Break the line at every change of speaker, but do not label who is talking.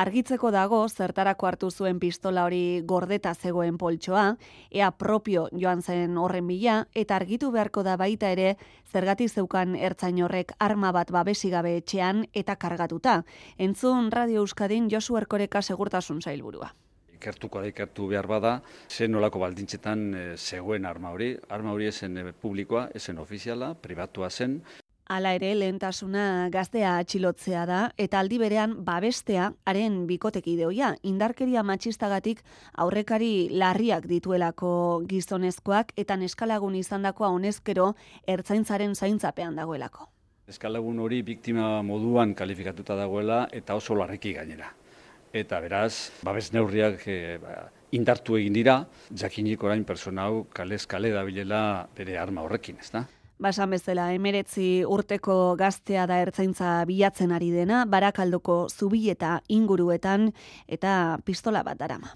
Argitzeko dago zertarako hartu zuen pistola hori gordeta zegoen poltsoa, ea propio joan zen horren bila, eta argitu beharko da baita ere zergati zeukan ertzain horrek arma bat babesigabe etxean eta kargatuta. Entzun Radio Euskadin Josu Erkoreka segurtasun zailburua
ikertuko da ikertu behar bada, zen nolako baldintzetan e, zegoen arma hori. Arma hori esen e, publikoa, esen ofiziala, privatua zen.
Hala ere, lehentasuna gaztea atxilotzea da, eta aldi berean babestea, haren bikoteki deoia, indarkeria matxistagatik aurrekari larriak dituelako gizonezkoak, eta neskalagun izandakoa honezkero ertzaintzaren zaintzapean dagoelako.
Eskalagun hori biktima moduan kalifikatuta dagoela eta oso larriki gainera eta beraz, babes neurriak e, ba, indartu egin dira, jakinik orain persona hau kalez kale dabilela bere arma horrekin, ez da?
Basan bezala, emeretzi urteko gaztea da ertzaintza bilatzen ari dena, barakaldoko zubi eta inguruetan eta pistola bat darama.